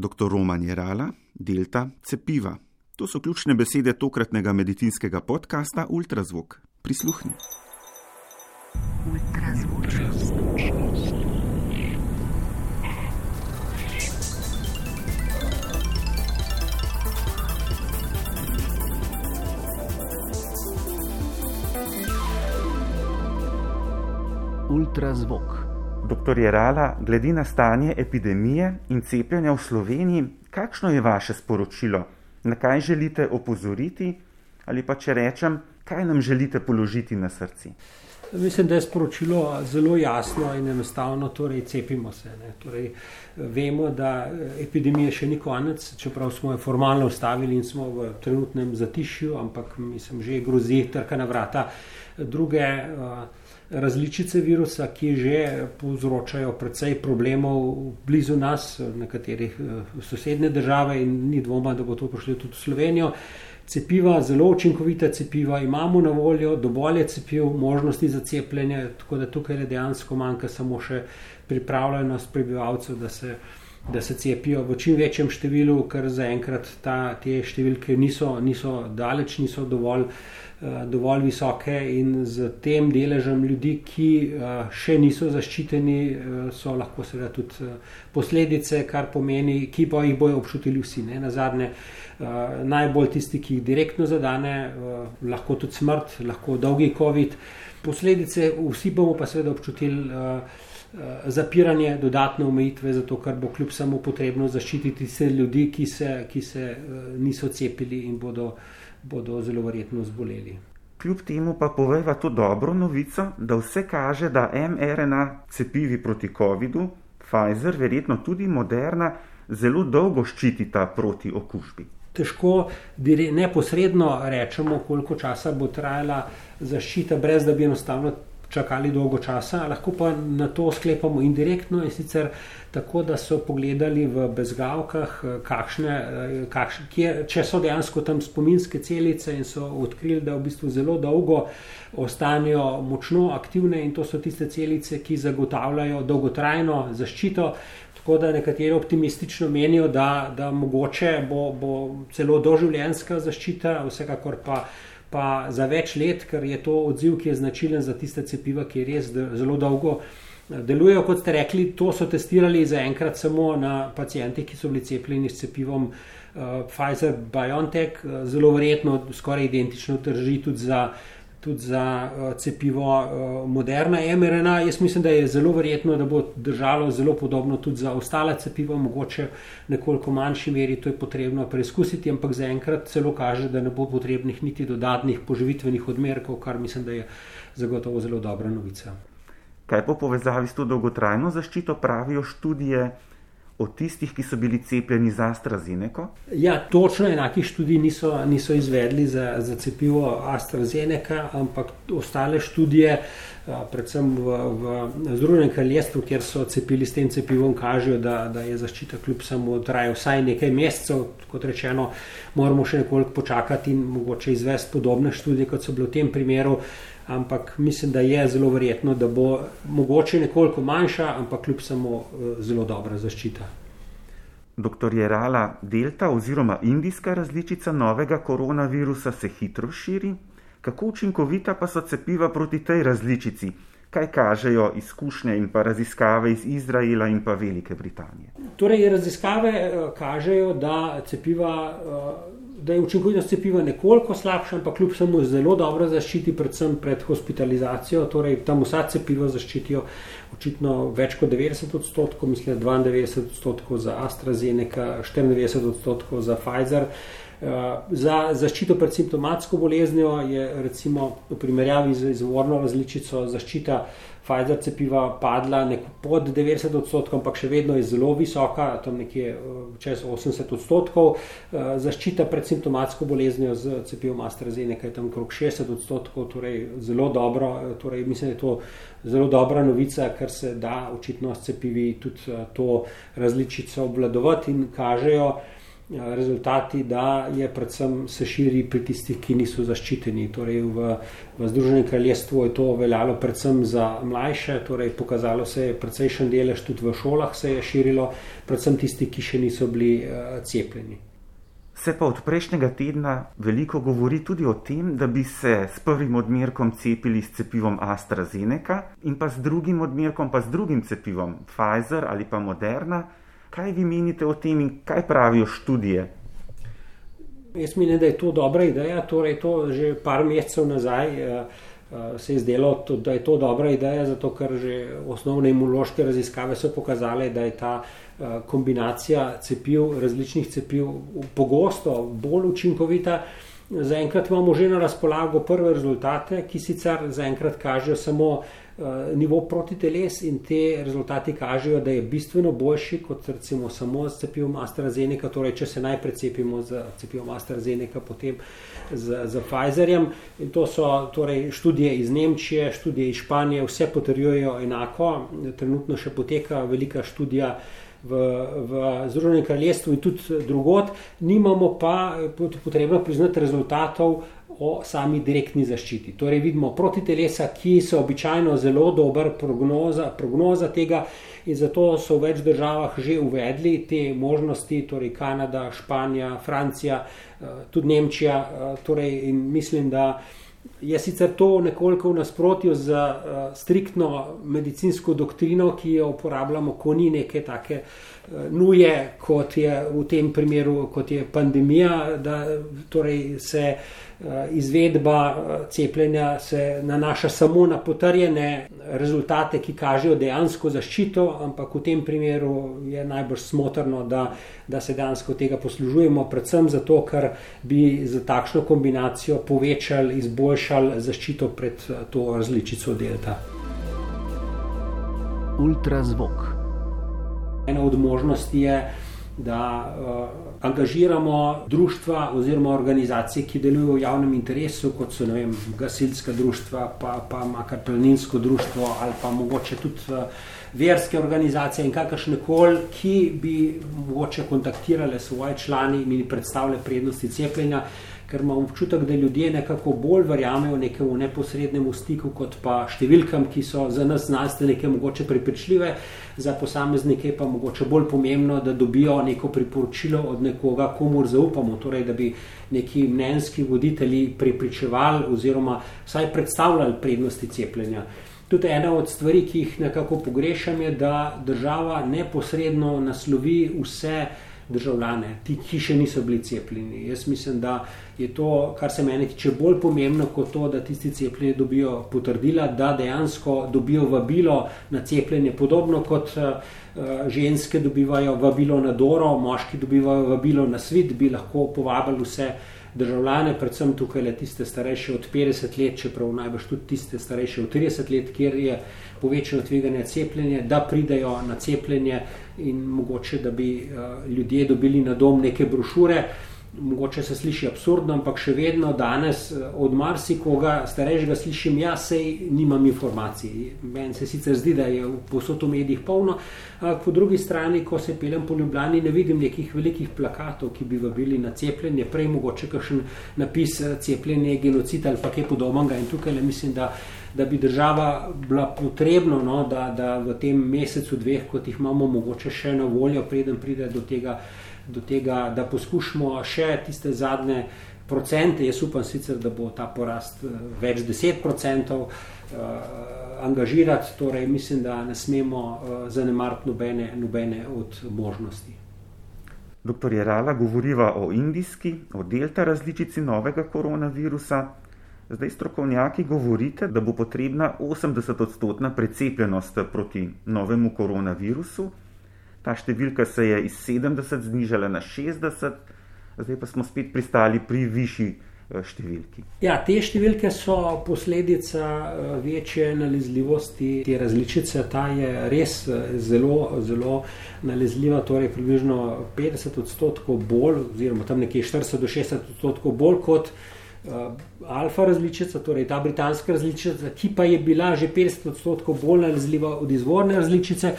Dr. Roman Jerala, delta cepiva. To so ključne besede tokratnega medicinskega podcasta Ultrazvok. Prisluhni. Ultrazvok. Doktor Jerala, glede na stanje epidemije in cepljenja v Sloveniji, kakšno je vaše sporočilo? Na kaj želite opozoriti, ali pa če rečem, kaj nam želite položiti na srce? Mislim, da je sporočilo zelo jasno in enostavno, torej cepimo se. Torej, vemo, da epidemije še ni konec, čeprav smo jo formalno ustavili in smo v trenutnem zatišju, ampak mislim, že grozi trka na vrata druge. Uh, različice virusa, ki že povzročajo precej problemov blizu nas, nekaterih eh, sosednje države in ni dvoma, da bo to prišlo tudi v Slovenijo. Cepiva, zelo učinkovita cepiva, imamo na voljo dovolj cepiv, možnosti za cepljenje, tako da tukaj dejansko manjka samo še pripravljenost prebivalcev, da se, da se cepijo v čim večjem številu, ker zaenkrat te številke niso, niso daleč, niso dovolj. Eh, dovolj visoke in z tem deležem ljudi, ki eh, še niso zaščiteni, eh, so lahko seveda tudi posledice, kar pomeni, ki pa jih bojo občutili vsi. Ne? Na zadnje, najbolj tisti, ki jih direktno zadane, lahko tudi smrt, lahko dolgi COVID. Posledice vsi bomo pa seveda občutili. Zapiranje, dodatne omejitve, zato ker bo kljub samo potrebno zaščititi vse ljudi, ki se, ki se niso cepili in bodo bodo zelo verjetno zboleli. Kljub temu pa povejva to dobro novico, da vse kaže, da mRNA cepivi proti COVID-u, Pfizer, verjetno tudi Moderna, zelo dolgo ščitita proti okužbi. Težko neposredno rečemo, koliko časa bo trajala zaščita, brez da bi enostavno čakali dolgo časa, lahko pa na to sklepamo indirektno in sicer tako, da so pogledali v bezgavkah, kakšne, kakšne, kje, če so dejansko tam spominske celice in so odkrili, da v bistvu zelo dolgo ostanejo močno aktivne in to so tiste celice, ki zagotavljajo dolgotrajno zaščito. Tako da nekateri optimistično menijo, da, da mogoče bo, bo celo doživljenjska zaščita, vsekakor pa pa za več let, ker je to odziv, ki je značilen za tiste cepiva, ki res zelo dolgo eh, delujejo. Kot ste rekli, to so testirali zaenkrat samo na pacijentih, ki so bili cepljeni s cepivom uh, Pfizer BioNTech, eh, zelo verjetno skoraj identično drži tudi za tudi za uh, cepivo uh, Moderna mRNA. Jaz mislim, da je zelo verjetno, da bo držalo zelo podobno tudi za ostale cepiva, mogoče nekoliko manjši meri, to je potrebno preizkusiti, ampak zaenkrat celo kaže, da ne bo potrebnih niti dodatnih poživitvenih odmerkov, kar mislim, da je zagotovo zelo dobra novica. Kaj po povezavi s to dolgotrajno zaščito pravijo študije? Od tistih, ki so bili cepljeni za AstraZeneca? Ja, točno enakih študij niso, niso izvedli za, za cepivo AstraZeneca, ampak ostale študije, predvsem v, v Združenem kraljestvu, kjer so cepili s tem cepivom, kažejo, da, da je zaščita kljub samo traja vsaj nekaj mesecev. Kot rečeno, moramo še nekoliko počakati in mogoče izvesti podobne študije, kot so bile v tem primeru ampak mislim, da je zelo verjetno, da bo mogoče nekoliko manjša, ampak kljub samo eh, zelo dobra zaščita. Doktor Jerala, delta oziroma indijska različica novega koronavirusa se hitro širi. Kako učinkovita pa so cepiva proti tej različici? Kaj kažejo izkušnje in pa raziskave iz Izraela in pa Velike Britanije? Torej, raziskave eh, kažejo, da cepiva eh, da je učinkovitost cepiva nekoliko slabša, ampak kljub temu zelo dobro zaščiti, predvsem pred hospitalizacijo. Torej, tam vsa cepiva zaščitijo očitno več kot 90 odstotkov, mislim, 92 odstotkov za AstraZeneca, 94 odstotkov za Pfizer. Eh, za zaščito pred simptomatsko boleznijo je recimo v primerjavi z izvorno različico zaščita Pfizer cepiva padla pod 90 odstotkov, ampak še vedno je zelo visoka, tam nekje eh, čez 80 odstotkov. Eh, zaščita pred simptomatsko boleznijo z cepivom AstraZeneca je tam okrog 60 odstotkov, torej zelo dobro. Eh, torej mislim, da je to zelo dobra novica, ker se da očitno s cepivi tudi to različico obvladovati in kažejo. Rezultati, da je predvsem se širi pri tistih, ki niso zaščiteni. Torej v, v Združenem kraljestvu je to veljalo predvsem za mlajše, torej pokazalo se je precejšen delež tudi v šolah se je širilo, predvsem tisti, ki še niso bili uh, cepljeni. Se pa od prejšnjega tedna veliko govori tudi o tem, da bi se s prvim odmerkom cepili s cepivom AstraZeneca in pa s drugim odmerkom pa s drugim cepivom Pfizer ali pa Moderna. Kaj vi menite o tem in kaj pravijo študije? Jaz menim, da je to dobra ideja. Torej, to že par mesecev nazaj uh, uh, se je zdelo, to, da je to dobra ideja, zato ker že osnovne imunološke raziskave so pokazale, da je ta uh, kombinacija cepiv, različnih cepiv, pogosto bolj učinkovita. Zaenkrat imamo že na razpolago prve rezultate, ki sicer zaenkrat kažejo samo Eh, nivo protiteles in te rezultati kažejo, da je bistveno boljši kot recimo samo z cepivom AstraZeneca, torej če se najprej cepimo z cepivom AstraZeneca, potem z, z Pfizerjem. In to so torej študije iz Nemčije, študije iz Španije, vse potrjujejo enako. Trenutno še poteka velika študija. V, v Združenem kraljestvu in tudi drugot, nimamo pa potrebno priznati rezultatov o sami direktni zaščiti. Torej, vidimo protitelesa, ki so običajno zelo dobra prognoza, prognoza tega, in zato so v več državah že uvedli te možnosti, torej Kanada, Španija, Francija, eh, tudi Nemčija. Eh, torej, in mislim, da je sicer to nekoliko v nasprotju z uh, striktno medicinsko doktrino, ki jo uporabljamo, ko ni neke take uh, nuje, kot je v tem primeru, kot je pandemija, da torej se Eh, izvedba eh, cepljenja se nanaša samo na potrjene rezultate, ki kažejo dejansko zaščito, ampak v tem primeru je najbolj smotrno, da, da se dejansko tega poslužujemo, predvsem zato, ker bi z takšno kombinacijo povečali, izboljšali zaščito pred eh, to različico delta. Ultrazvok. Ena od možnosti je, da uh, angažiramo društva oziroma organizacije, ki delujejo v javnem interesu, kot so vem, gasilska društva, pa, pa makar planinsko društvo ali pa mogoče tudi uh, verske organizacije in kakršne koli, ki bi mogoče kontaktirale svoje člani in predstavljale prednosti cepljenja ker imam občutek, da ljudje nekako bolj verjamejo nekemu neposrednemu stiku, kot pa številkam, ki so za nas znanstvenike mogoče prepričljive, za posameznike pa mogoče bolj pomembno, da dobijo neko priporočilo od nekoga, komu zaupamo, torej da bi neki mnenjski voditelji prepričevali oziroma vsaj predstavljali prednosti cepljenja. Tudi ena od stvari, ki jih nekako pogrešam, je, da država neposredno naslovi vse državljane, ti, ki še niso bili cepljeni. Jaz mislim, da je to, kar se meni tiče, bolj pomembno kot to, da tisti cepljeni dobijo potrdila, da dejansko dobijo vabilo na cepljenje, podobno kot uh, ženske dobivajo vabilo na Doro, moški dobivajo vabilo na svet, bi lahko povabili vse državljane, predvsem tukaj le tiste starejše od 50 let, čeprav najbrž tudi tiste starejše od 30 let, kjer je povečano tveganje cepljenja, da pridejo na cepljenje in mogoče, da bi uh, ljudje dobili na dom neke brošure. Mogoče se sliši absurdno, ampak še vedno danes eh, od marsikoga starejšega slišim, ja, sej nimam informacij. Meni se sicer zdi, da je v medijih polno, ampak po drugi strani, ko se pelem po Ljubljani, ne vidim nekih velikih plakatov, ki bi vabili na cepljenje, prej mogoče kakšen napis eh, cepljenje, genocid ali pa kaj podobnega. In tukaj le mislim, da, da bi država bila potrebno, no, da, da v tem mesecu, dveh, kot jih imamo, mogoče še na voljo, preden pride do tega do tega, da poskušamo še tiste zadnje procente. Jaz upam sicer, da bo ta porast eh, več deset procentov uh, angažirati, torej mislim, da ne smemo uh, zanemariti nobene, nobene od možnosti. Doktor Jerala govoriva o indijski, o delta različici novega koronavirusa. Zdaj strokovnjaki govorite, da bo potrebna 80-odstotna precepljenost proti novemu koronavirusu. Ta številka se je iz 70 znižala na 60, zdaj pa smo spet pristali pri višji eh, številki. Ja, te številke so posledica eh, večje nalezljivosti te različice. Ta je res eh, zelo, zelo nalezljiva, torej približno 50 odstotkov bolj, oziroma tam nekje 40 do 60 odstotkov bolj kot alfa različica, torej ta britanska različica, ki pa je bila že 50 odstotkov bolj nalezljiva od izvorne različice.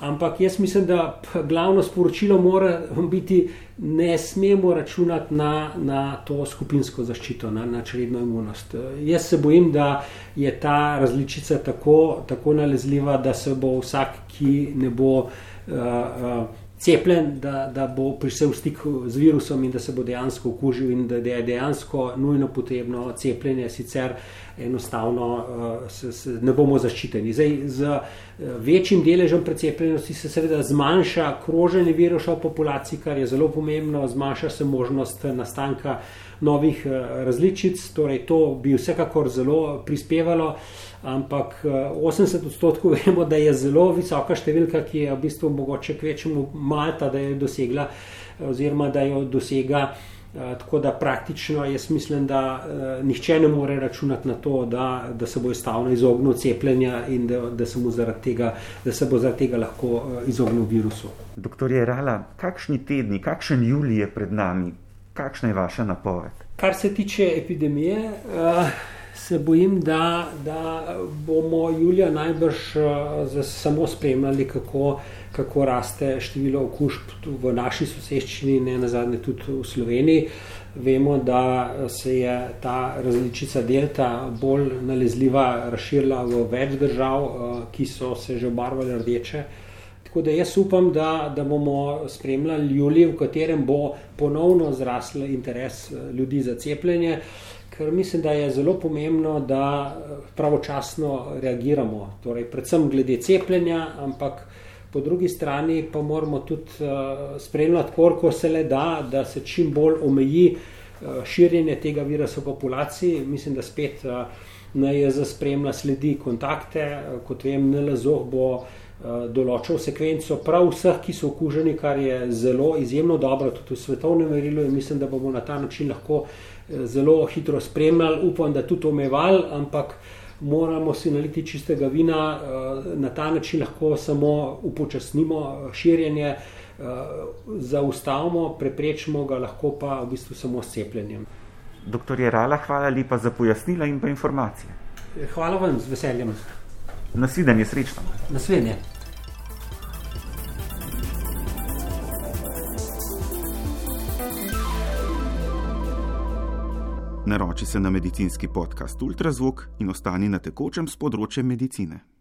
Ampak jaz mislim, da glavno sporočilo mora biti, ne smemo računati na, na to skupinsko zaščito, na, na čredno imunost. Jaz se bojim, da je ta različica tako, tako nalezljiva, da se bo vsak, ki ne bo. Uh, uh, cepljen, da, da bo prišel v stik z virusom in da se bo dejansko okužil, in da je dejansko nujno potrebno cepljenje, sicer enostavno uh, se, se ne bomo zaščiteni. Zdaj, z uh, večjim deležem precepljenosti se seveda zmanjša kroženje virusa v populaciji, kar je zelo pomembno, zmanjša se možnost nastanka novih uh, različic, torej to bi vsekakor zelo prispevalo. Ampak 80 eh, odstotkov vemo, da je zelo visoka številka, ki je v bistvu mogoče kvečemu Malta, da je dosegla eh, oziroma da jo dosega. Eh, tako da praktično jaz mislim, da uh, nihče ne more računati na to, da, da se bo stavno izognil cepljenja in da, da, se tega, da se bo zaradi tega lahko uh, izognil virusu. Doktor Jerala, kakšni tedni, kakšen julij je pred nami, kakšna je vaša napoved? Kar se tiče epidemije. Uh, se bojim, da, da bomo julija najbrž uh, samo spremljali, kako, kako raste število okužb v naši soseščini, ne na zadnje tudi v Sloveniji. Vemo, da se je ta različica delta bolj nalezljiva razširila v več držav, uh, ki so se že obarvali rdeče. Tako da jaz upam, da, da bomo spremljali julij, v katerem bo ponovno zrasel interes uh, ljudi za cepljenje. Uh, ker mislim, da je zelo pomembno, da eh, pravočasno reagiramo, torej predvsem glede cepljenja, ampak po drugi strani pa moramo tudi uh, spremljati, koliko se le da, da se čim bolj omeji uh, širjenje tega virusa v populaciji. Mislim, da spet uh, naj za spremlja sledi kontakte, uh, kot vem, NLZO bo določil sekvenco prav vseh, ki so okuženi, kar je zelo izjemno dobro, tudi v svetovnem merilu in mislim, da bomo na ta način lahko uh, zelo hitro spremljali, upam, da tudi omejevali, ampak moramo si naliti čistega vina, eh, na ta način lahko samo upočasnimo širjenje, eh, zaustavimo, preprečimo ga lahko pa v bistvu samo s cepljenjem. Doktor Jerala, hvala lepa za pojasnila in pa informacije. Hvala vam z veseljem. Nasvidenje, srečno. Nasvidenje. Naroči se na medicinski podcast Ultrazvok in ostani na tekočem s področjem medicine.